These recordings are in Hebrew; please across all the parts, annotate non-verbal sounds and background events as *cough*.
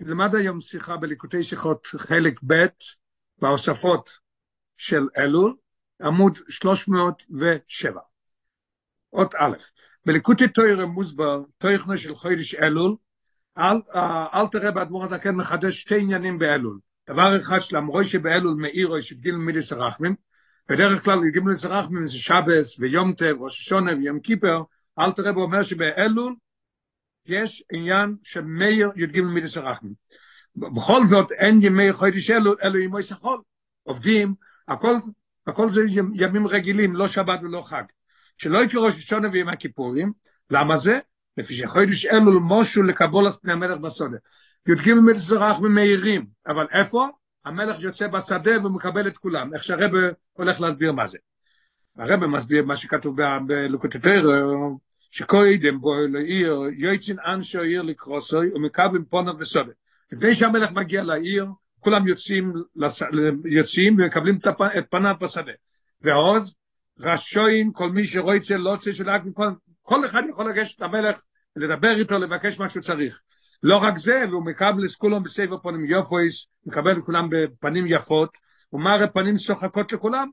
נלמד היום שיחה בליקוטי שיחות חלק ב' בהוספות של אלול, עמוד 307. אות א', בליקוטי תוירה מוסבר, תויכנו של חודש אלול, אל, אל תראה באדמו"ר הזקן מחדש שתי עניינים באלול. דבר אחד שלמרוי שבאלול מאירו שגיל מיליס הרחמים, בדרך כלל גיל מיליס הרחמים זה שבס ויום טב, ראש השונה ויום כיפר, אל תראה אומר שבאלול יש עניין שמאיר י"ג מידס הרחמים. בכל זאת אין ימי חודש אלו, אלו ימי שחול. עובדים, הכל, הכל זה ימים רגילים, לא שבת ולא חג. שלא יקראו ראש השונה וימי הכיפורים, למה זה? לפי שחודש אלו למושו לקבול את פני המלך בסודה. י"ג הרחמים מאירים, אבל איפה? המלך יוצא בשדה ומקבל את כולם. איך שהרבא הולך להסביר מה זה. הרבא מסביר מה שכתוב בלוקוטטר, שקוידם בו לעיר, יועצין אנשו עיר לקרוסוי, ומקבלים פונות וסודת. לפני שהמלך מגיע לעיר, כולם יוצאים, יוצאים ומקבלים את פניו בשדה. ועוז, רשוין, כל מי שרויצה, לא רוצה שלאק מפון, כל אחד יכול לגשת למלך, לדבר איתו, לבקש מה שהוא צריך. לא רק זה, והוא מקבל את כולם בסבב פנים יופויס, מקבל את כולם בפנים יפות, הוא מראה פנים שוחקות לכולם,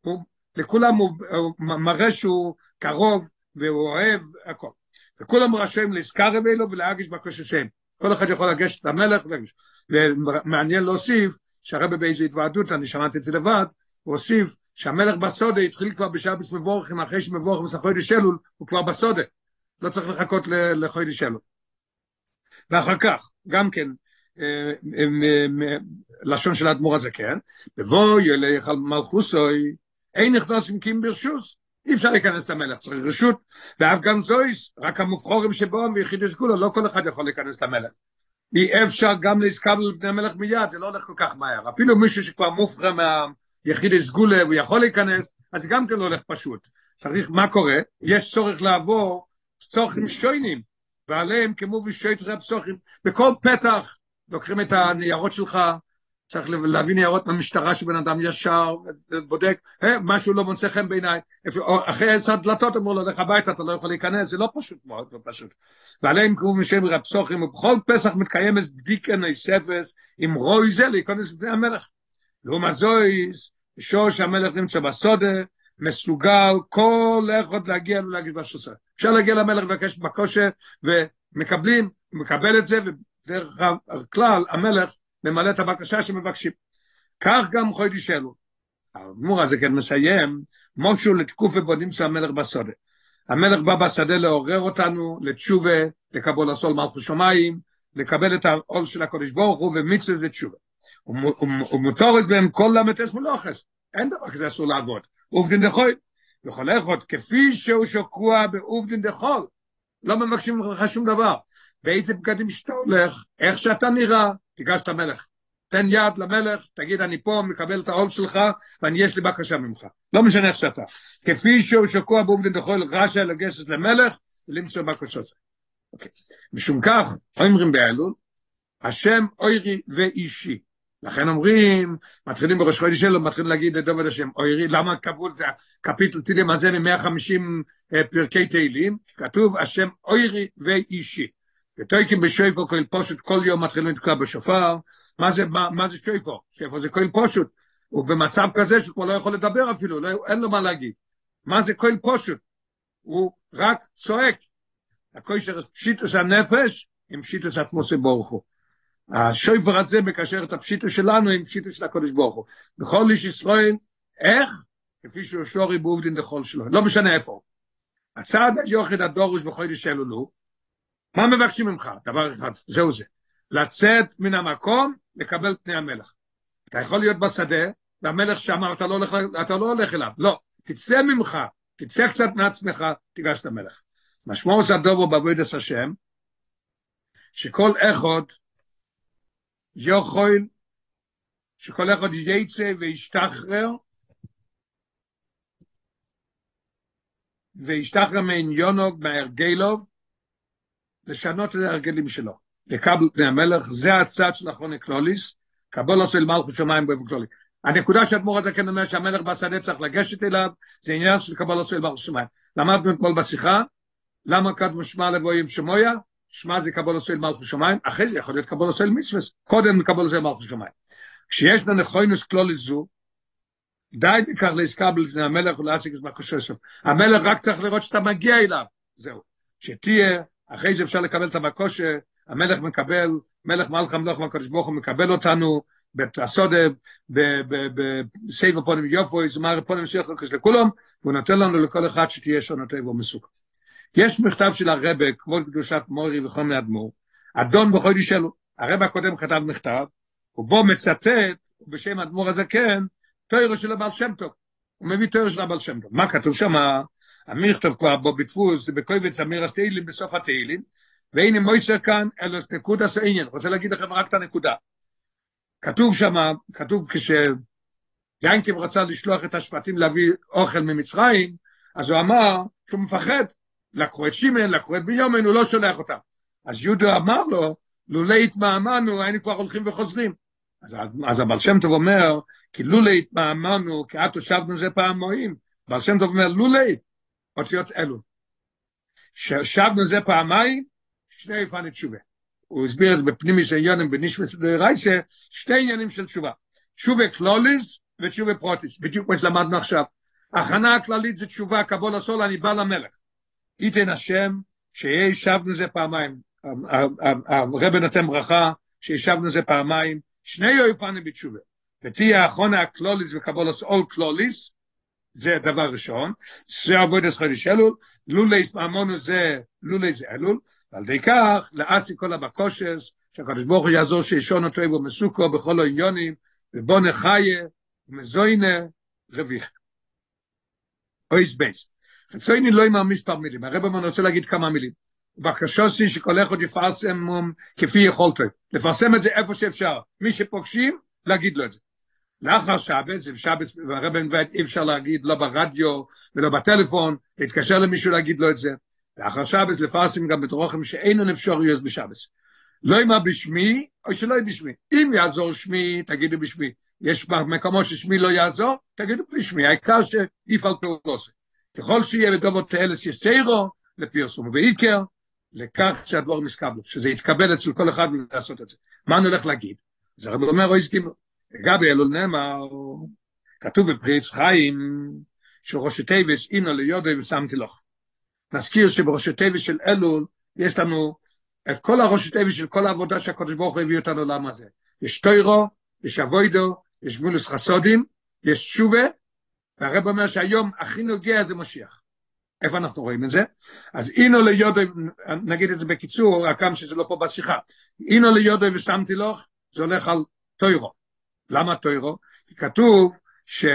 הוא, לכולם הוא, הוא מראה שהוא קרוב, והוא אוהב הכל. וכולם רשאים להזכר אלו ולהגיש בקושסיהם. כל אחד יכול לגשת למלך ולהגיש. ומעניין להוסיף, שהרבא באיזו התוועדות, אני שמעתי את זה לבד, הוא הוסיף שהמלך בסודה התחיל כבר בשבס מבורכים, אחרי שמבורכים עשה חודש אלול, הוא כבר בסודה. לא צריך לחכות לחודש אלול. ואחר כך, גם כן, לשון של האדמו"ר הזה, כן? בבוא ילך על מלכוסוי, אין נכנס עם קים ברשוס. אי אפשר להיכנס למלך, צריך רשות, ואף גם זויס, רק המובחורים שבו ויחידי סגולה, לא כל אחד יכול להיכנס למלך. אי אפשר גם להסכבל לפני המלך מיד, זה לא הולך כל כך מהר. אפילו מישהו שכבר מופרע מהיחידי סגולה והוא יכול להיכנס, אז גם כן לא הולך פשוט. צריך, מה קורה? יש צורך לעבור פסוחים שוינים, ועליהם כמו ושוית רב פסוחים, בכל פתח לוקחים את הניירות שלך, צריך להביא ניירות מהמשטרה שבן אדם ישר, בודק, hey, משהו לא מוצא חן בעיניי, אחרי עשר דלתות אמרו לו, לך הביתה, אתה לא יכול להיכנס, זה לא פשוט מאוד, לא פשוט. ועליהם קרוב משם רב סוכרים, ובכל פסח מתקיימת בדיקה נספס, עם רוי זה להיכנס לפני המלך. לעומת זויס, שוש המלך נמצא בסודה, מסוגל כל אחד להגיע ולהגיש בשוסה. אפשר להגיע למלך ולבקש בקושה, ומקבלים, מקבל את זה, ודרך הכלל, המלך ממלא את הבקשה שמבקשים. כך גם חודש אלו. האדמו"ר הזה כן מסיים, מושו לתקוף ובונים של המלך בשדה. המלך בא בשדה לעורר אותנו לתשובה, לקבול הסול מלכו שמיים, לקבל את העול של הקודש ברוך הוא ומצווה ותשובה. ומותורס בהם כל למטס מלוכס. אין דבר כזה אסור לעבוד. עובדין דחוי. וכל אחד כפי שהוא שוקוע בעובדין דחול. לא מבקשים לך שום דבר. באיזה בגדים שאתה הולך, איך שאתה נראה, תיגש את המלך. תן יד למלך, תגיד אני פה, מקבל את העול שלך, ואני יש לי בקשה ממך. לא משנה איך שאתה. כפי שהוא שקוע בעובדין דחול רשע לגשת למלך, ולמצוא בקשה. אוקיי. משום כך, אומרים באלול, השם אוירי ואישי. לכן אומרים, מתחילים בראש חודש שלו, מתחילים להגיד לדובד השם אוירי, למה קבעו את הקפיטל תהילים הזה מ-150 פרקי תהילים? כתוב השם אוירי ואישי. ותויקים בשויפו כל פושט, כל יום מתחילים לתקוע בשופר, מה זה, מה, מה זה שויפו? שויפו זה כל פושט, הוא במצב כזה שהוא כבר לא יכול לדבר אפילו, לא, אין לו מה להגיד. מה זה כל פושט? הוא רק צועק. הכושר פשיטוס הנפש עם פשיטוס עצמוסי ברוך הוא. השויפר הזה מקשר את הפשיטוס שלנו עם פשיטוס של הקודש ברוך. בכל איש ישראל, איך? כפי שהוא שורי בעובדין דחול שלו, לא משנה איפה. הצעד היוחד הדורוש בחודש אלולו, מה מבקשים ממך? דבר אחד, זהו זה. לצאת מן המקום, לקבל פני המלך. אתה יכול להיות בשדה, והמלך שאמר, אתה לא הולך, אתה לא הולך אליו. לא, תצא ממך, תצא קצת מעצמך, תיגש למלך. משמעו זה הדובו בעבודת השם, שכל אחד יכול, שכל אחד יצא וישתחרר, וישתחרר מעניונו, מהרגלוב, לשנות את ההרגלים שלו. לקבל פני המלך, זה הצד של אחרוני קלוליס, קבול עושה למלכות שמיים באופן כללי. הנקודה שאדמו"ר הזה כן אומר שהמלך בשדה צריך לגשת אליו, זה עניין של קבול עושה למלכות שמיים. למדנו אתמול בשיחה, למה קדמו שמע לבוא עם שמויה? שמע זה קבול עושה מלכו שמיים, אחרי זה יכול להיות קבול עושה מצווס, קודם קבול עושה מלכו שמיים. כשיש לנו נכוינוס כלוליס זו, די בכך להסקבל לפני המלך ולהסיק את מקוששו. המלך רק צריך לראות שאתה מגיע אליו, זהו. שתהיה, אחרי אפשר לקבל את המקושה, המלך מקבל, מלך מלך המלוך מהקדוש ברוך הוא מקבל אותנו, בתעסודה, בסייב הפונים יופו, זמר הפונים שיח לקוש לכולם, והוא נותן לנו לכל אחד שתהיה שונתי בו מסוכה. יש מכתב של הרבה, כבוד קדושת מורי וחומי אדמו"ר, אדון בחודש שלו, הרבה הקודם כתב מכתב, ובו מצטט, בשם אדמו"ר הזקן, תוירו של הבעל שם טוב. הוא מביא תוירו של הבעל שם טוב. מה כתוב שם? המכתב כבר בו בדפוס, בקויבץ אמיר התהילים, בסוף התהילים, והנה מויצר כאן, אלו נקודה סעניין. רוצה להגיד לכם רק את הנקודה. כתוב שם, כתוב כש... ינקב רצה לשלוח את השבטים להביא אוכל ממצרים, אז הוא אמר שהוא מפחד, לקחו את שימן, לקחו את ביומן, הוא לא שולח אותם. אז יהודו אמר לו, לולא התמהמנו, היינו כבר הולכים וחוזרים. אז, אז הבעל שם טוב אומר, כי לולא התמהמנו, כי את הושבנו זה פעם מועים. בעל שם טוב אומר, לולא, אותיות אלו. ששבנו זה פעמיים, שני יפני תשובה. הוא הסביר את זה בפנימי של עניונים בנשמס רייסה, שתי עניינים של תשובה. תשובה קלוליס ותשובה פרוטיס, בדיוק כמו שלמדנו עכשיו. הכנה הכללית זה תשובה, קבול הסול, אני בא למלך. ייתן השם, שישבנו זה פעמיים. הרב נותן ברכה, שישבנו זה פעמיים, שני יופנים בתשובה. ותהיה האחרונה הקלוליס וקבול הסול קלוליס, זה דבר ראשון, זה עבוד את חודש אלול, לולי ממונו זה, לולי זה אלול, ועל די כך, לאסי כל הבקושס, שהקדוש ברוך הוא יעזור שישון אותו בו מסוכו בכל העניונים, ובונה חיה, ומזוינה רביך. אויס בייס. חצויני לא עם המספר מילים, הרב אמר רוצה להגיד כמה מילים. בקשוסי שכל אחד יפרסם כפי יכולתו. לפרסם את זה איפה שאפשר. מי שפוגשים, להגיד לו את זה. לאחר שבס, שבס, מבית אי אפשר להגיד לא ברדיו ולא בטלפון, להתקשר למישהו להגיד לו את זה. לאחר שבס לפרסם גם בתרוכם שאין אפשרויות בשבס. לא ימה בשמי, או שלא בשמי. אם יעזור שמי, תגידו בשמי. יש מקומות ששמי לא יעזור, תגידו בשמי. העיקר שיפעל פעולוסי. ככל שיהיה בדובות תאלס יסיירו, לפרסום. ועיקר, לכך שהדבור מסקבלו, שזה יתקבל אצל כל אחד לעשות את זה. מה אני הולך להגיד? זה רב אומר, אוי סגימו. לגבי אלול נאמר, כתוב בפריץ חיים, שראשי טייבס אינו ליודו ושמתי לך. נזכיר שבראשי טייבס של אלול, יש לנו את כל הראשי טייבס של כל העבודה שהקדוש ברוך הוא הביא אותנו לעם הזה. יש טוירו, יש אבוידו, יש גמולוס חסודים, יש תשובה, והרב אומר שהיום הכי נוגע זה משיח. איפה אנחנו רואים את זה? אז אינו ליודו, נגיד את זה בקיצור, רק שזה לא פה בשיחה. אינו ליודו ושמתי לך, זה הולך על טוירו. למה טוירו? כי כתוב שאורי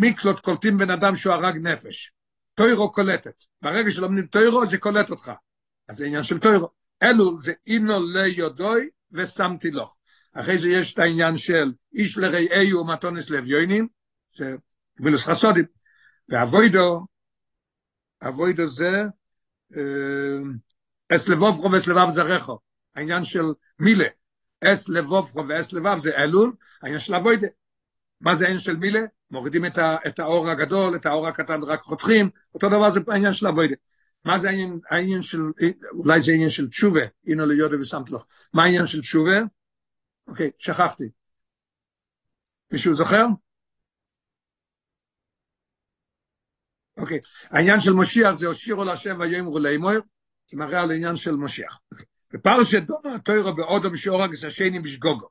מיקלוט קולטים בן אדם שהוא הרג נפש. טוירו קולטת. ברגע שלומדים טוירו זה קולט אותך. אז זה עניין של טוירו. אלו זה אינו ליודוי ושמתי לך. אחרי זה יש את העניין של איש לרעהו ומתונס לביונים, זה גמילוס חסודים. ואבוידו, אבוידו זה אס לבובכו ואס לבב זרחו. העניין של מילה. אס לבובכו ואס לבב זה אלול, העניין של אבוידה. מה זה העניין של מילה? מורידים את, ה, את האור הגדול, את האור הקטן רק חותכים, אותו דבר זה העניין של אבוידה. מה זה העניין, העניין של, אולי זה העניין של תשובה, הנה ליודה ושמת לך. מה העניין של תשובה? אוקיי, שכחתי. מישהו זוכר? אוקיי, העניין של משיח זה הושירו להשם ויאמרו לאמור, זה מראה על העניין של משיח. בפרשת דומה התוירו באודום שאורגס השני בשגוגו.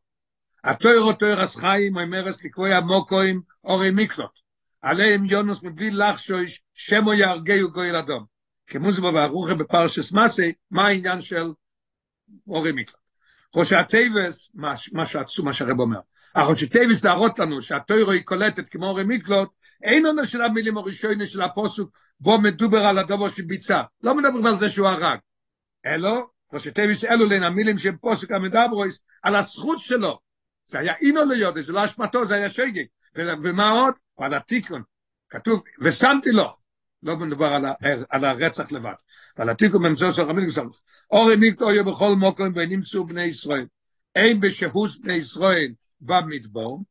התוירו תוירס חיים אומרס לקרוי המוקוים אורי מיקלוט. עליהם יונוס מבלי לחשוש שמו יהרגהו גוי אדום. כמו זה בברוכה בפרשס מסי, מה העניין של אורי מיקלוט. חושי הטייבס, מה שעצו מה שהרב אומר, החושי טייבס להראות לנו שהתוירו היא קולטת כמו אורי מיקלוט, אין עונה של המילים הראשונים של הפוסוק, בו מדובר על הדובו שביצע. לא מדברים על זה שהוא הרג. אלו, חושי טייבס אלו לין המילים של פוסק המדברויס, על הזכות שלו. זה היה אינו ליודע, זה לא אשמתו, זה היה שגג. ומה עוד? על התיקון. כתוב, ושמתי לו. לא מדובר על, על הרצח לבד. ועל התיקון באמצעות של רבי נגסל. אורי מיקטו יהיה בכל מוקרים ונמצאו בני ישראל. אין בשהוס בני ישראל במדבור,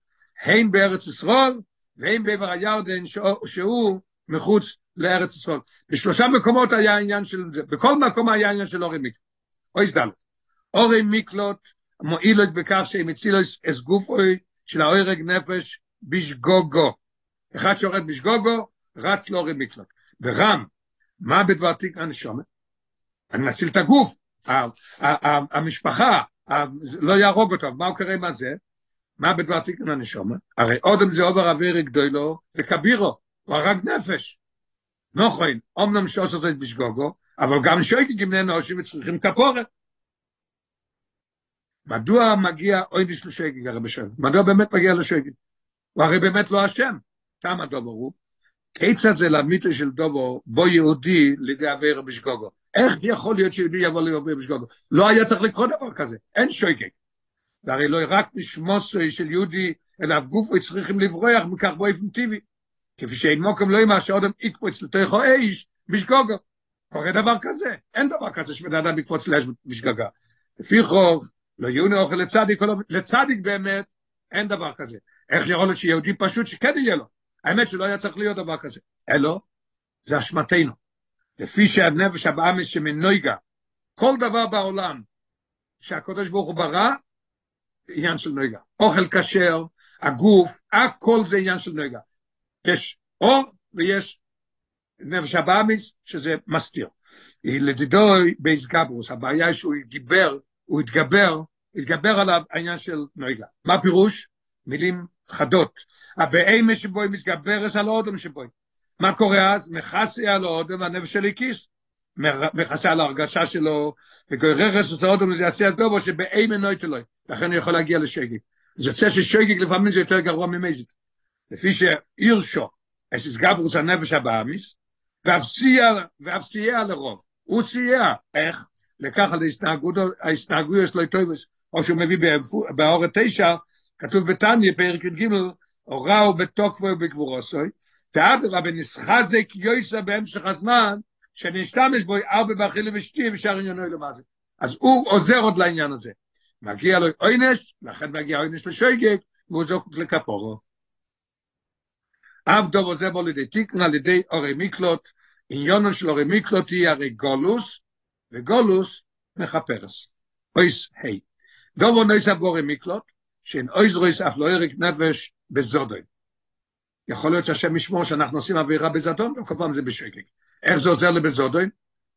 הן בארץ ישראל, והן בעבר הירדן שהוא מחוץ לארץ ישראל. בשלושה מקומות היה עניין של זה, בכל מקום היה עניין של אורי מיקלוט. אוי סדל. אורי מיקלוט מועילוס בכך שהם הצילו את גופוי של האוירג נפש בשגוגו. אחד שיורד בשגוגו, רץ לאורי מיקלוט. ורם, מה בדבר תיק הנשומת? אני מציל את הגוף, המשפחה, לא יהרוג אותו, מה הוא קורא מה זה? מה בדבר תיקון הנשומה? הרי אודם זה עובר אוויר גדולו וכבירו, הוא הרג נפש. נוחוין, אומנם שוס עושה בשגוגו, אבל גם שויקי גמני נושים וצריכים כפורת. מדוע מגיע אוי של שויקי הרי בשם? מדוע באמת מגיע לשויקי? הוא הרי באמת לא אשם. תם הדובר הוא, כיצד זה למיתו של דובו בו יהודי לידי אוויר בשגוגו? איך יכול להיות שיהודי יבוא לאוויר בשגוגו? לא היה צריך לקרות דבר כזה, אין שויקי. והרי לא רק משמוסוי של יהודי, אלא אף גופו צריכים לברוח מכך באופן טבעי. כפי שאין מוקם לא ימה שעודם יקפוץ לתוכו איש בשגוגו. קורה דבר כזה, אין דבר כזה שבן אדם יקפוץ לאש בשגגה. לפי חוב, לא יהיו אוכל לצדיק, לצדיק באמת, אין דבר כזה. איך יכול להיות שיהודי פשוט שכן יהיה לו? האמת שלא היה צריך להיות דבר כזה. אלו, זה אשמתנו. לפי שהנפש הבאמס שמנויגה, כל דבר בעולם שהקדוש ברוך הוא ברא, עניין של נויגה. אוכל כשר, הגוף, הכל זה עניין של נויגה. יש אור ויש נפש הבאמיס, שזה מסתיר. לדידוי בייס גברוס, הבעיה היא שהוא גיבר, הוא התגבר, התגבר עליו העניין של נויגה. מה פירוש? מילים חדות. הבאמה שבוי מתגברס על האודם שבוי. מה קורה אז? מכסה על האודם והנפש שלי כיס. מכסה על ההרגשה שלו, וגוררס את האודם לזה עשיית גובו שבאמה נויט אלוהי. לכן הוא יכול להגיע לשגיג. זה יוצא ששגיג לפעמים זה יותר גרוע ממזיק. לפי es ist גברוס הנפש הבאמיס, ואף סייע לרוב. הוא סייע, איך? לכך על ההסתנגויות שלו טויבס, או שהוא מביא באור התשע, כתוב בתניא, פרק י"ג, הוראו בתוקפו ובגבורוסוי, ואדרבה בנסחזק יויסה בהמשך הזמן, שנשתמש בו ארבע באכילה ושתייה ושאר עניינו למעשה. אז הוא עוזר עוד לעניין הזה. מגיע לו עונש, לכן מגיע עונש לשויגג, והוא זוק לכפורו. אף דובו זה בו לידי תיקן על ידי אורי מיקלוט, עניונו של אורי מיקלוט היא הרי גולוס, וגולוס מחפרס. אויס היי. דובו נויס אף אורי מיקלוט, שאין אויס רויס אף לא ירק נפש בזודוי. יכול להיות שהשם ישמור שאנחנו עושים אווירה בזדון, וכל פעם זה בשקק. איך זה עוזר לבזודוי?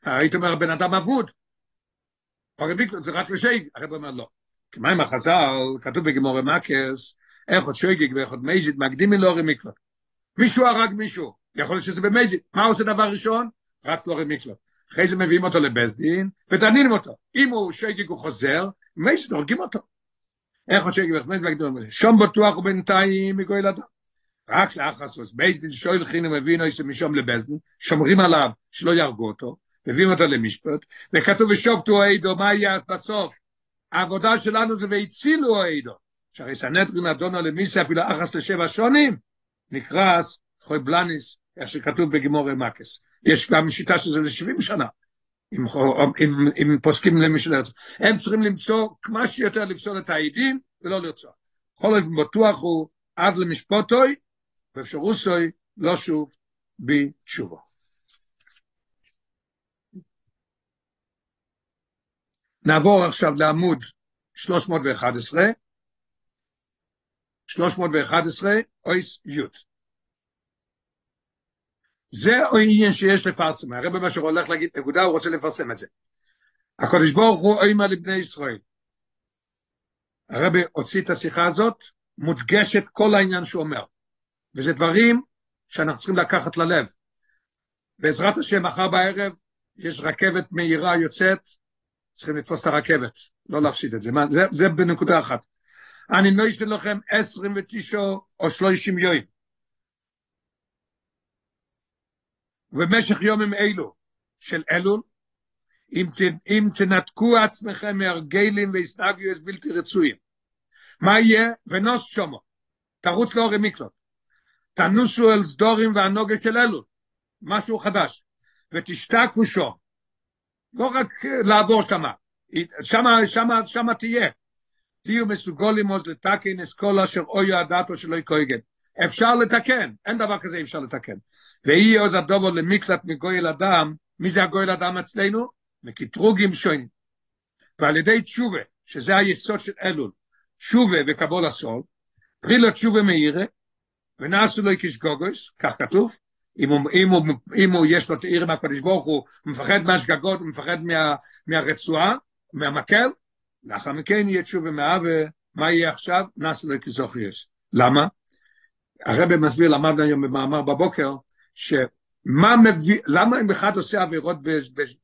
היית אומר, בן אדם אבוד. אורי מיקלוט זה רק לשקק. הרב אומר, לא. כי מה עם החז"ל, כתוב בגמורי מקס, איך עוד שוגג ואיך עוד מייזית, מקדימי לאורי מיקלוט. מישהו הרג מישהו, יכול להיות שזה במזיד. מה עושה דבר ראשון? רץ לו רמיקלו. אחרי זה מביאים אותו לבסדין, ודנים אותו. אם הוא שגיג הוא חוזר, מייסד הורגים אותו. איך הוא שגיג וחמד והגדולים האלה? שום בטוח הוא בינתיים מגוי לדון. רק לאחסוס, בייסדין שואל חינו מבין איזה משום לבסדין, שומרים עליו שלא יהרגו אותו, מביאים אותו למשפט, וכתוב ושופטו העדו, מה יהיה בסוף? העבודה שלנו זה והצילו העדו. שהרי סנטרין אדונו למיסה אפילו אחס לשבע שונים, נקרס חוי בלניס, איך שכתוב בגימורי מקס. יש גם שיטה שזה ל-70 שנה, אם, אם, אם פוסקים למישהו לארץ. הם צריכים למצוא כמה שיותר לפסול את העדים ולא לרצוח. בכל אופן בטוח הוא עד למשפוטוי, ואפשרוסוי לא שוב בתשובו. נעבור עכשיו לעמוד 311, 311, אויס יוט. זה העניין שיש לפרסם, הרב מה שהוא הולך להגיד נקודה, הוא רוצה לפרסם את זה. הקדוש ברוך הוא אוימה לבני ישראל. הרב הוציא את השיחה הזאת, מודגשת כל העניין שהוא אומר. וזה דברים שאנחנו צריכים לקחת ללב. בעזרת השם, מחר בערב יש רכבת מהירה יוצאת, צריכים לתפוס את הרכבת, לא להפסיד את זה. זה, זה בנקודה אחת. אני אשתן לכם 29 או 30 יום. ובמשך יומים אלו של אלול, אם, אם תנתקו עצמכם מהרגלים והסתגלויות בלתי רצויים, מה יהיה? ונוס שומו, תרוץ לאורי מיקלוט, תנוסו אל סדורים והנוגה של אלול, משהו חדש, ותשתקו שום, לא רק לעבור שמה, שמה, שמה, שמה תהיה, תהיו מסוגולים עוז לתקן אסכולה אשר אוי הדעתו שלא יקויגן. אפשר לתקן, אין דבר כזה אפשר לתקן. ואי עוז הדובו למקלט מגוי אדם, מי זה הגוי אדם אצלנו? מקטרוגים שוין. ועל ידי תשובה, שזה היסוד של אלול, תשובה וקבול הסול, פרילות תשובה מאירה, ונעשו לו איקיש גוגוס, כך כתוב, אם הוא, אם הוא, אם הוא יש לו תאיר מהקדוש ברוך הוא מפחד מהשגגות, הוא מפחד מה, מהרצועה, מהמקל, לאחר מכן יהיה תשובה מהווה, מה יהיה עכשיו? נעשו לו. למה? הרב מסביר, למדנו היום במאמר בבוקר, שמה מביא, למה אם אחד עושה עבירות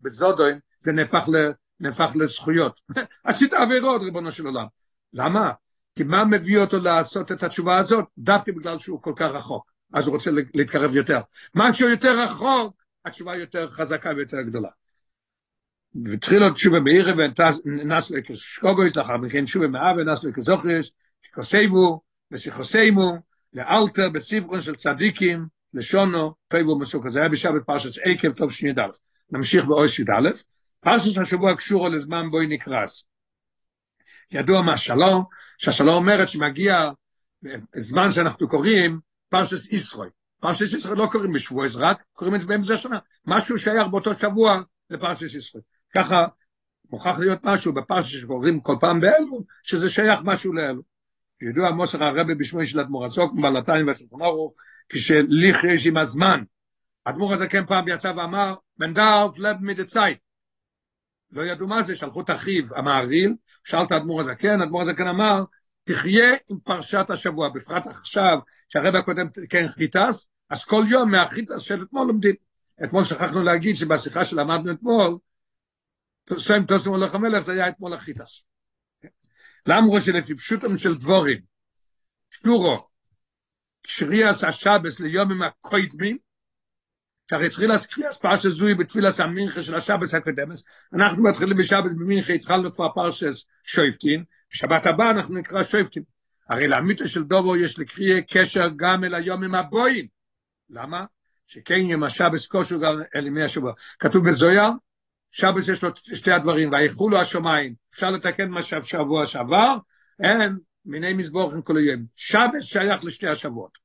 בזודוין, זה נהפך, ל, נהפך לזכויות. *laughs* עשית עבירות, ריבונו של עולם. למה? כי מה מביא אותו לעשות את התשובה הזאת? דווקא בגלל שהוא כל כך רחוק. אז הוא רוצה להתקרב יותר. מה כשהוא יותר רחוק, התשובה יותר חזקה ויותר גדולה. ותחיל לו תשובה בעירה ונס לקשקוגויס, לאחר מכן תשובה מאב ונס לקזוכריס, שכוסייבו ושכוסיימו, לאלתר בספרון של צדיקים, לשונו, פייבו מסוכה. זה היה בשבת פרשס עקב טוב שני. נמשיך באויס י"א. פרשס השבוע קשורו לזמן בוי נקרס. ידוע מהשלום, שהשלום אומרת שמגיע זמן שאנחנו קוראים פרשס ישראל. פרשס ישראל לא קוראים בשבועס רק, קוראים את זה באמצע השנה. משהו שייך באותו שבוע לפרשס ישראל. ככה מוכרח להיות משהו בפרשס שקוראים כל פעם באלו, שזה שייך משהו לאלו. ידוע מוסר הרבי בשמו של אדמו"ר הזוק, בלתיים והשולחן כשליך יש עם הזמן. אדמו"ר הזקן פעם יצא ואמר, בן דארף לב מדצייט. לא ידעו מה זה, שלחו את אחיו המעריל, שאל את האדמו"ר הזקן, האדמו"ר הזקן אמר, תחיה עם פרשת השבוע, בפרט עכשיו, שהרבי הקודם כן חיטס, אז כל יום מהחיטס של אתמול לומדים. אתמול שכחנו להגיד שבשיחה שלמדנו אתמול, סיים תוסם הולך המלך, זה היה אתמול החיטס. למרות שלפי פשוטם של דבורים, שורו, קשריאס השבס ליומים הקוידמים, שהרי התחיל קריאס פרשס זוי בתפילס המינכה של השבס הקודמס, אנחנו מתחילים בשבס במינכה, התחלנו כבר פרשס שויפטין, בשבת הבא אנחנו נקרא שויפטין. הרי לאמיתו של דובו יש לקריא קשר גם אל היומים הבואים. למה? שכן יום השבס קושו גם אל ימי השבוע. כתוב בזויה, שבס יש לו שתי הדברים, ויחולו השמיים, אפשר לתקן מה שבוע שעבר, אין מיני מזבוכים כל היום. שבס שייך לשתי השבועות.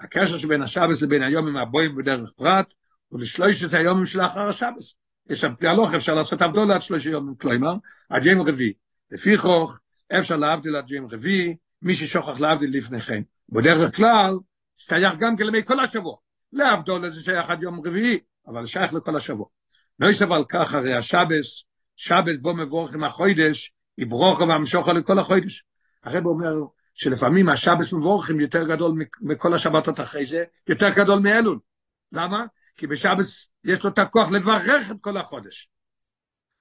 הקשר שבין השבס לבין היומים הבואים בדרך פרט, הוא לשלושת היומים שלאחר השבס. יש שם תהלוך, אפשר לעשות עבדו עד שלוש יומים, כלומר, עד יום רביעי. לפי חוך, אפשר להבדיל עד יום רביעי, מי ששוכח להבדיל לפני כן. בדרך כלל, שייך גם כן למי כל השבוע. להבדול לזה שייך עד יום רביעי, אבל שייך לכל השבוע. לא יש אבל כך, הרי השבס, שבס בו מבורך עם החוידש, יברוכה והמשוכו לכל החוידש. הרב אומר שלפעמים השבס מבורכים יותר גדול מכל השבתות אחרי זה, יותר גדול מאלול. למה? כי בשבס יש לו את הכוח לברך את כל החודש.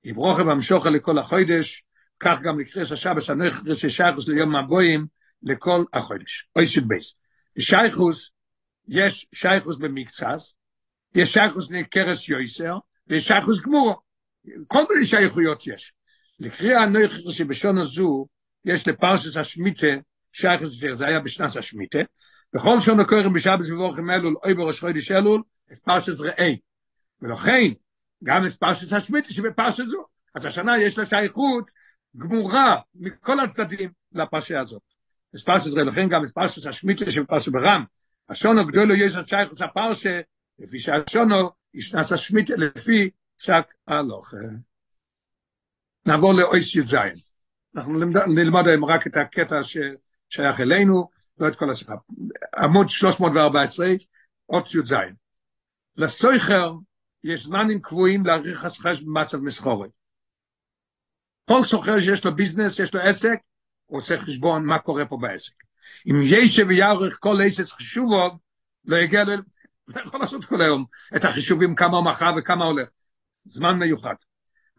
יברוכה והמשוכו לכל החוידש, כך גם לקרס השבס הנכרס ששייכוס ליום הבואים לכל החודש. אוי סוד בייס. שייכוס, יש שייכוס במקצס, יש שייכוס לקרס יויסר, ויש שייכוס גמורו. כל מיני שייכויות יש. לקריאה הנכר שבשון הזו, יש לפרשס השמיטה, שייכוס יותר, זה היה בשנס השמיטה, בכל שון הקוראים בשבס ובורכים אלול, אוי בראש חודש אלול, את פרשס ראי. ולכן, גם את פרשס השמיטה שבפרשס זו. אז השנה יש לה שייכות גמורה מכל הצדדים לפרשה הזאת. את פרשס ראי, לכן גם את פרשס השמיטה שבפרשס ברם. השונו גדולו יש את שייכוס הפרשה, לפי שהשונו ישנס השמיטה לפי פסק הלוך. נעבור לאויס י"ז. אנחנו נלמד היום רק את הקטע ששייך אלינו, לא את כל השיחה. עמוד 314, אות י"ז. לסויכר יש זמנים קבועים להעריך חשחש במצב מסחורת. כל סוחר שיש לו ביזנס, יש לו עסק, הוא עושה חשבון מה קורה פה בעסק. אם יש ויערך כל עסק חשובו, לא יגיע לא יכול לעשות כל היום את החישובים כמה הוא מכר וכמה הולך. זמן מיוחד.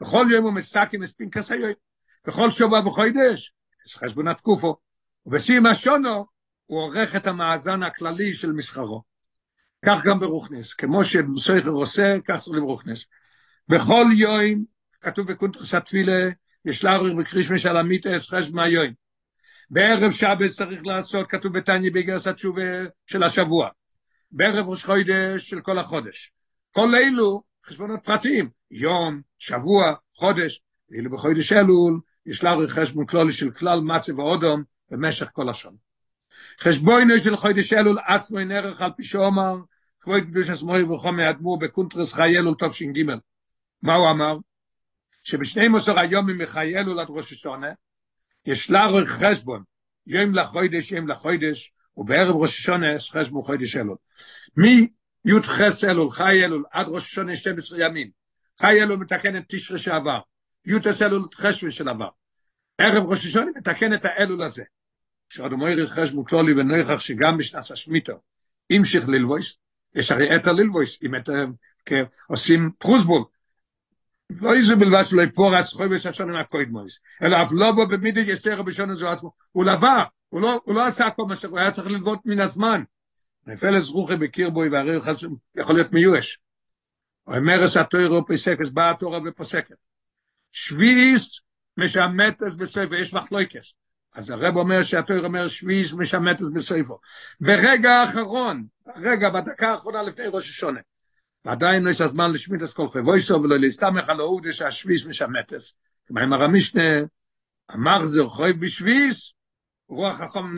בכל יום הוא מסכם את פנקס היום. בכל שבוע וחודש, יש חשבונת תקופו. ובשים השונו, הוא עורך את המאזן הכללי של מסחרו. כך גם ברוכנס. כמו שמסויכר עושה, כך צריך לברוכנס. בכל יום, כתוב בקונטרס התפילה, יש לערוך בקרישמש על המיתס חשב מהיום. בערב שבס צריך לעשות, כתוב בתניא בגרס התשובה של השבוע. בערב ראש חודש של כל החודש. כל אלו חשבונות פרטיים, יום, שבוע, חודש, ואילו בחודש אלול יש לה חשבון כלולי של כלל מצב האודום במשך כל השנה. חשבוינו של חודש אלול עצמו אין ערך על פי שאומר, כבוד קדוש הסמוי וחום האדמו"ר בקונטרס חיי אלול טוב ש"ג. מה הוא אמר? שבשני מוסר היומים מחיי אלול עד ראש השונה, יש לערוך חשבון, יום לחודש, יום לחודש, ובערב ראש השונה יש חשבון חודש אלול. י"ח אלול, חי אלול, עד ראש השונה 12 ימים. חי אלול מתקן את תשרי שעבר. י"ס אלול חשבון של עבר. ערב ראש השונה מתקן את האלול הזה. שעוד אומר חשבון כלולי ונויכח שגם בשנת השמיטו, המשיך ללבויס, יש הרי את הללבויס, אם את עושים פרוסבול, לא איזה בלבד שלא יפור הסחוי בששון עם הקוידמויס, אלא אף לא בו במידי יסר בשון הזו עצמו, הוא לבא, הוא לא, הוא עשה כל מה שהוא היה צריך ללוות מן הזמן. נפלס רוחי בקיר בוי והרי יכול להיות מיואש. הוא התוירו פסקס, באה התורה ופוסקת. שביעיס משמטס בספר, יש מחלויקס. אז הרב אומר שהתויר אומר שביעיס משמטס בספר. ברגע האחרון, רגע, בדקה האחרונה לפני ראש השונה, ועדיין יש הזמן לשמיד את כל חבויסו ולא להסתמך על העובדה שהשביעיס משמטס. כמו עם הרמישנה, המחזר חוי בשביעיס, רוח החום.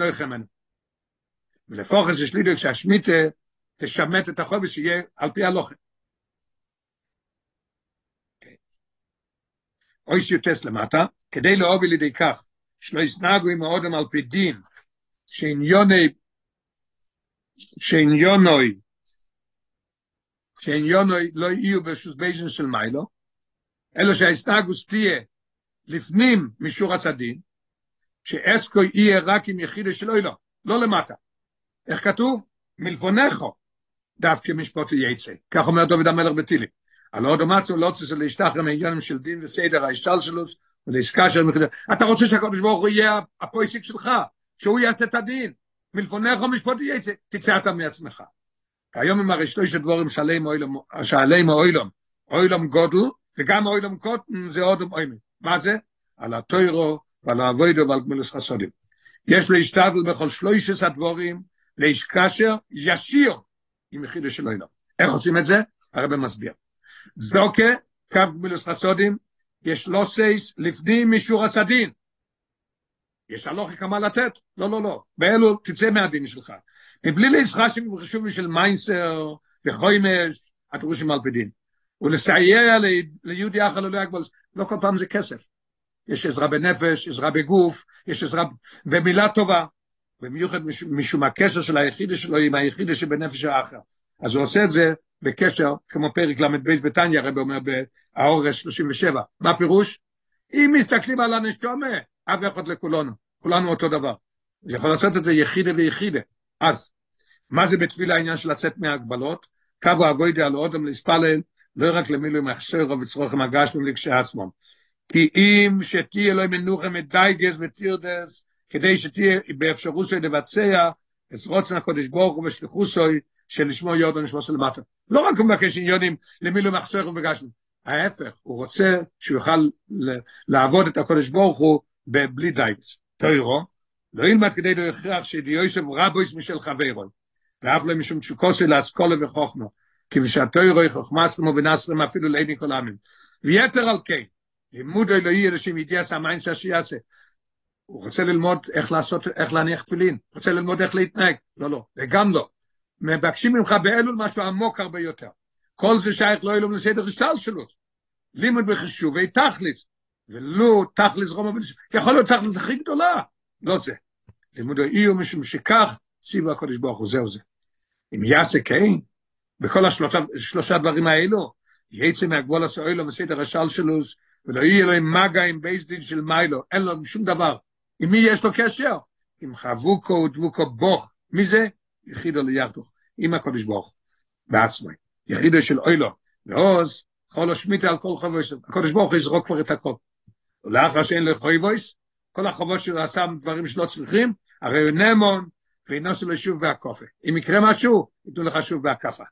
ולפוחס יש לי דוק שהשמיטה תשמט את החוי ושיהיה על פי הלוחם. אוי שיוטס למטה, כדי להוביל לידי כך, שלא יסנגו עם האודם על פי דין, שעניוני, שעניונוי, שעניונוי לא יהיו בשוס בייזן של מיילו, אלא שההסנגוס תהיה לפנים משור הסדין, שאסקו יהיה רק עם יחידה של אוילו, לא למטה. איך כתוב? מלפונכו, דווקא משפוט יצא. כך אומר דוד המלך בתילים. על עוד מצו לא רוצה להשתחרר מעניינים של דין וסדר ההשתלשלוס ולעסקה של מחילה. אתה רוצה שהקדוש ברוך הוא יהיה הפויסיק שלך, שהוא יעשה את הדין. מלפונך משפט יצא, תצא אתה מעצמך. היום עם הרי שלוש דבורים שעליהם אוילום, אוילום גודל, וגם אוילום קוטן זה עוד אוילום. מה זה? על הטוירו ועל האבוידו ועל גמילוס חסודים. יש להשתדל בכל שלושת הדבורים, להשקשר ישיר עם יחידו של אוילום. איך עושים את זה? הרב מסביר. צדוקה, קו גמילוס חסודים, יש לא סייס לפנים משור הסדין. יש הלוכי כמה לתת? לא, לא, לא. באלו תצא מהדין שלך. מבלי להשחשים וחשובים של מיינסר וחוימש, התרושים על פי דין. ולסייע ליהודי אחר לא יגבול, לא כל פעם זה כסף. יש עזרה בנפש, עזרה בגוף, יש עזרה במילה טובה, במיוחד משום הקשר של היחידי שלו עם היחידי שבנפש האחר. אז הוא עושה את זה בקשר, כמו פרק ל"ב בתניא, הרב אומר באורס 37. מה הפירוש? אם מסתכלים על הנשומה, אף אחד לכולנו, כולנו אותו דבר. הוא יכול לעשות את זה יחידה ויחידה. אז, מה זה בתפילה העניין של לצאת מההגבלות? קו אבוידי על אודם להספלל, לא רק למילוי וצרוך מגש ולקשי עצמם. כי אם שתהיה לו מנוחה מדייגס וטירדס, כדי שתהיה באפשרות של לבצע, את רוצן הקודש ברוך הוא ושליחוסוי, של לשמוע יוד ונשמע של מטה. לא רק הוא מבקש עניונים למילוי מחסר ובגשם. ההפך, הוא רוצה שהוא יוכל לעבוד את הקודש ברוך הוא בלי דייץ. תוירו, לא ילמד כדי לא יכרח שידיוסם רבויס משל חברוי, ואף לא משום תשוקוסי לאסכולה וחוכמה, כי בשעתוירו חוכמסתם ובנסתם אפילו לעיני כל עמים. ויתר על כן, לימוד אלוהי אנשים ידיעס המיינס שיעשה. הוא רוצה ללמוד איך לעשות, איך להניח תפילין, רוצה ללמוד איך להתנהג, לא, לא, וגם לא. מבקשים ממך באלול משהו עמוק הרבה יותר. כל זה שייך לא אלול לסדר השטל שלו. לימוד בחישובי תכליס, ולו תכליס רומא בנשמה, יכול להיות תכליס הכי גדולה, לא זה. לימוד האי משום שכך ציבו הקודש ברוך הוא, זהו זה. אם יעשה כן, בכל השלושה, שלושה דברים האלו, יצא מהגבול הסוילו וסדר השל שלו, ולא יהיה לו עם מגע עם בייס דין של מיילו, אין לו שום דבר. עם מי יש לו קשר? עם חבוקו ודבוקו בוך. מי זה? יחידו ליחדוך, עם הקודש ברוך, בעצמי, יחידו של אוילו, ועוז, כל השמיטה על כל חובויס, הקודש ברוך יזרוק כבר את הכל. ולאחר שאין לו חובויס, כל החובות שלו עשה דברים שלא צריכים, הרי הוא נמון, וינוסו לו שוב בהקופה. אם יקרה משהו, ייתנו לך שוב בהקפה.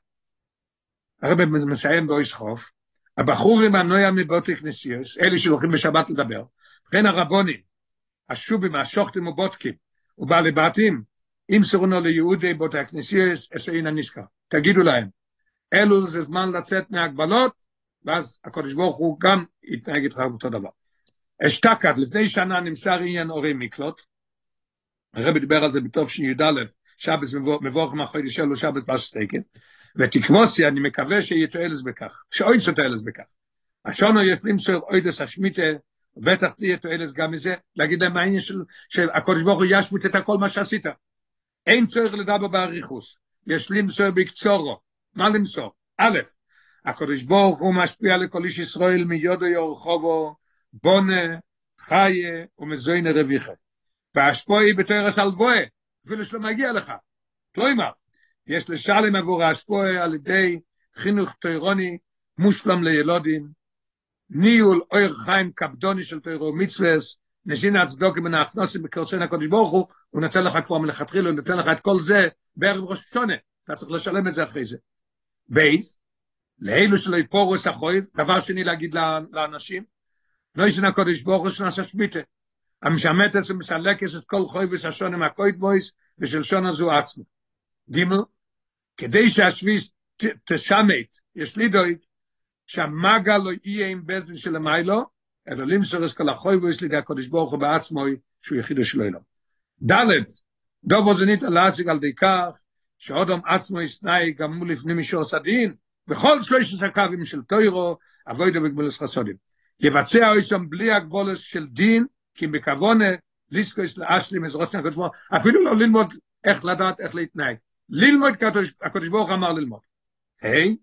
הרב מסיים באויס חוף, הבחורים הנויה מבוטי כנסיוס, אלה שהולכים בשבת לדבר, וכן הרבונים, השובים, השוחטים ובודקים, ובעלי בתים, אם סרונו ליהודי בותי הכנסיוס, אשר נזכר. תגידו להם, אלו זה זמן לצאת מהגבלות, ואז הקודש ברוך הוא גם יתנהג איתך אותו דבר. אשתקד, לפני שנה נמסר עניין אורי מקלוט, הרב דיבר על זה בתוף שי"א, שבס מבורך מאחורי שלו שבס בסטייקן, ותקבוסי, אני מקווה שיהיה תועלת בכך, שאוי יצא תועלת בכך. השונו יש למצוא אוידס השמיטה, בטח תהיה תועלת גם מזה, להגיד להם העניין של, של הקודש ברוך הוא ישמיט את הכל מה שעשית. אין צורך לדבר באריכוס, יש למצוא בקצורו. מה למסור? א', הקודש ברוך הוא משפיע לכל איש ישראל מיודו יורחובו, בונה, חיה ומזוינה רוויחה. והשפועי בתוירס אלבואה, אפילו שלא מגיע לך. כלומר, יש לשלם עבור השפועי על ידי חינוך תוירוני מושלם לילודים, ניהול אויר חיים קפדוני של תוירו מצווס, נשין הצדוק מן ההכנוסים בקרצון הקודש ברוך הוא, הוא נותן לך כבר מלכתחילה, הוא נותן לך את כל זה בערב ראש השונה, אתה צריך לשלם את זה אחרי זה. בייס, לאלו שלא יפורו את החויב, דבר שני להגיד לאנשים, לא ישנה הקודש ברוך הוא שנעשה שמיטה. המשמט הזה מסלק את כל חויב השונה מהקויד בויס, ושל שונה זו עצמו. גימל, כדי שהשביס תשמט, יש לי דוית, שהמגה לא יהיה עם בזן של המיילו, אלא למסור את כל החויב יש לידי הקודש הוא בעצמו, שהוא יחידו שלו אלו. דלת, דובו זה ניתן להשיג על די כך, שאודום עצמו יסנאי גמו לפני מישור סדין, בכל שלושת הקווים של טוירו, אבוידו וגבולס חסודים. יבצע איסם בלי הגבולס של דין, כי בכוונה, ליסקוס לאשלי מזרוץ הקדוש ברוך אפילו לא ללמוד איך לדעת איך להתנהג. ללמוד הקדוש ברוך אמר ללמוד. היי,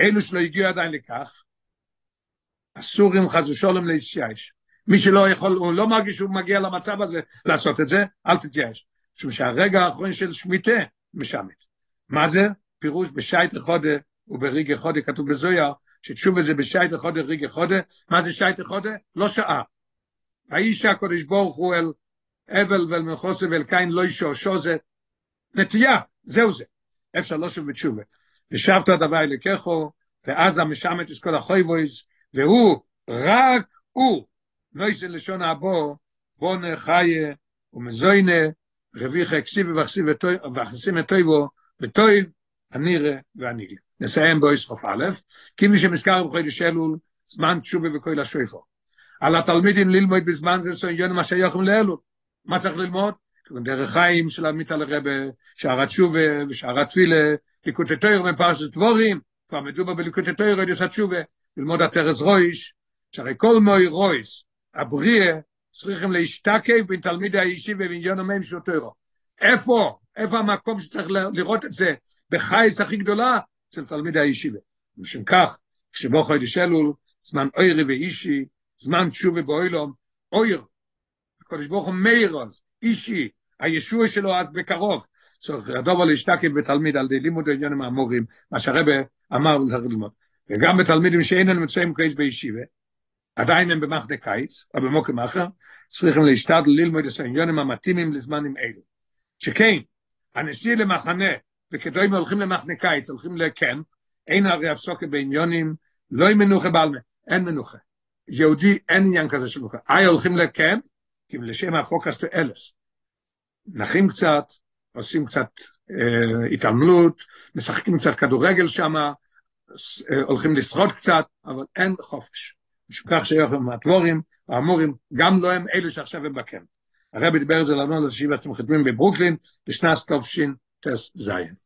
אלו שלא הגיעו עדיין לכך, אסור עם חס ושולם להתייאש. מי שלא יכול, הוא לא מרגיש שהוא מגיע למצב הזה לעשות את זה, אל תתייאש. משום שהרגע האחרון של שמיטה משמת. מה זה? פירוש בשייט חודה ובריג חודה, כתוב בזויה, שתשוב זה בשייט חודה, ריג חודה, מה זה שייט חודה? לא שעה. האיש הקודש ברוך הוא אל אבל ואל מחוסר ואל קין לא ישורשו זה נטייה, זהו זה. אפשר לא שוב בתשובה. ושבת הדבר לקחו, ואז המשמת את כל החויבויז, והוא, רק הוא, נויסה לשון הבו, בונה חיה ומזוינה, רביך הקסיב וחסים את טויבו, וטויב, הנירה והניגלה. נסיים בו יסחוף א', כפי שמזכר בחודש אלול, זמן תשובה וכל השויפו. על התלמידים ללמוד בזמן זה סוין מה שיוכם לאלול. מה צריך ללמוד? דרך חיים של עמית על הרבה, שער התשובה ושער התפילה, ליקוטי תויר מפרשת דבורים, כבר מדובר בליקוטי תויר, עוד התשובה, ללמוד התרס רויש, שהרי כל מוי רויס, הבריאה, צריכים להשתקף בין תלמידי הישיבה ומיליון המים של תוירו. איפה? איפה המקום שצריך לראות את זה בחייס הכי גדולה של תלמידי הישיבה. משום כך, כשבו חודש אלול, זמן אוירי ואישי, זמן תשובה באוילום, אויר, הקדוש ברוך הוא מאיר אז, אישי, הישוע שלו אז בקרוב, צריך הדובר להשתקף בתלמיד על ידי לימוד העניינים האמורים, מה שהרבא אמר וצריך ללמוד. וגם בתלמידים שאינם מצויים קייס בישיבה, עדיין הם במחנה קיץ, או במוקם אחר, צריכים להשתדל ללמוד את העניינים המתאימים לזמנים אלו. שכן, הנשיא למחנה, וכדאי הולכים למחנה קיץ, הולכים לקמפ, אין הרי הפסוקה בעניונים, לא עם מנוחה בעלמה, אין מנוחה. יהודי אין עניין כזה של מנוחה. איי הולכים לקמפ, כי לשם הפוקס תאלס. נחים קצת, עושים קצת אה, התעמלות, משחקים קצת כדורגל שם, אה, הולכים לשחות קצת, אבל אין חופש. משום כך שיוכם מהדבורים, האמורים, גם לא הם אלה שעכשיו הם בקמפ. הרבי דיבר את זה לנו על זה שאתם חתמים בברוקלין, בשנת תופשין das Sein.